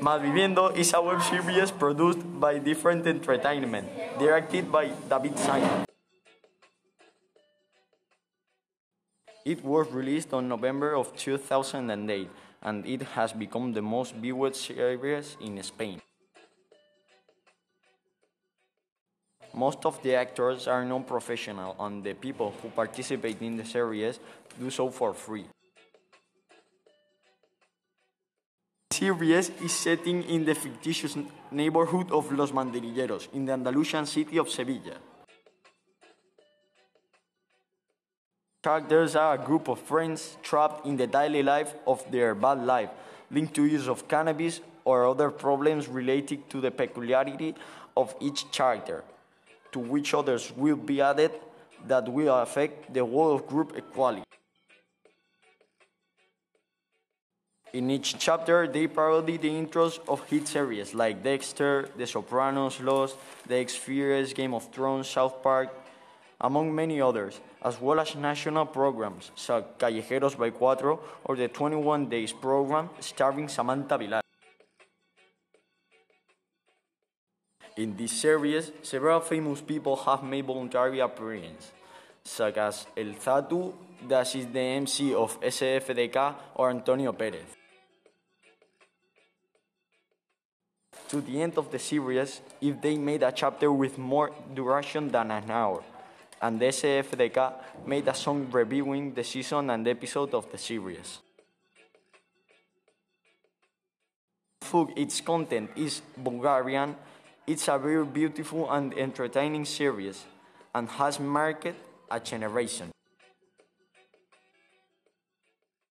Malviviendo is a web series produced by Different Entertainment, directed by David Simon. It was released on November of 2008 and it has become the most viewed series in Spain. Most of the actors are non-professional and the people who participate in the series do so for free. Series is setting in the fictitious neighborhood of Los Mandarilleros in the Andalusian city of Sevilla. Characters are a group of friends trapped in the daily life of their bad life, linked to use of cannabis or other problems related to the peculiarity of each character, to which others will be added that will affect the whole of group equality. In each chapter, they parody the intros of hit series like Dexter, The Sopranos, Lost, The X-Files, Game of Thrones, South Park, among many others, as well as national programs such Callejeros by Cuatro or the 21 Days program starring Samanta Villar. In this series, several famous people have made voluntary appearances, such as El Zatu, that is the MC of SFDK, or Antonio Perez. To the end of the series, if they made a chapter with more duration than an hour, and the SFDK made a song reviewing the season and episode of the series. Fug, its content is Bulgarian, it's a very beautiful and entertaining series and has marked a generation.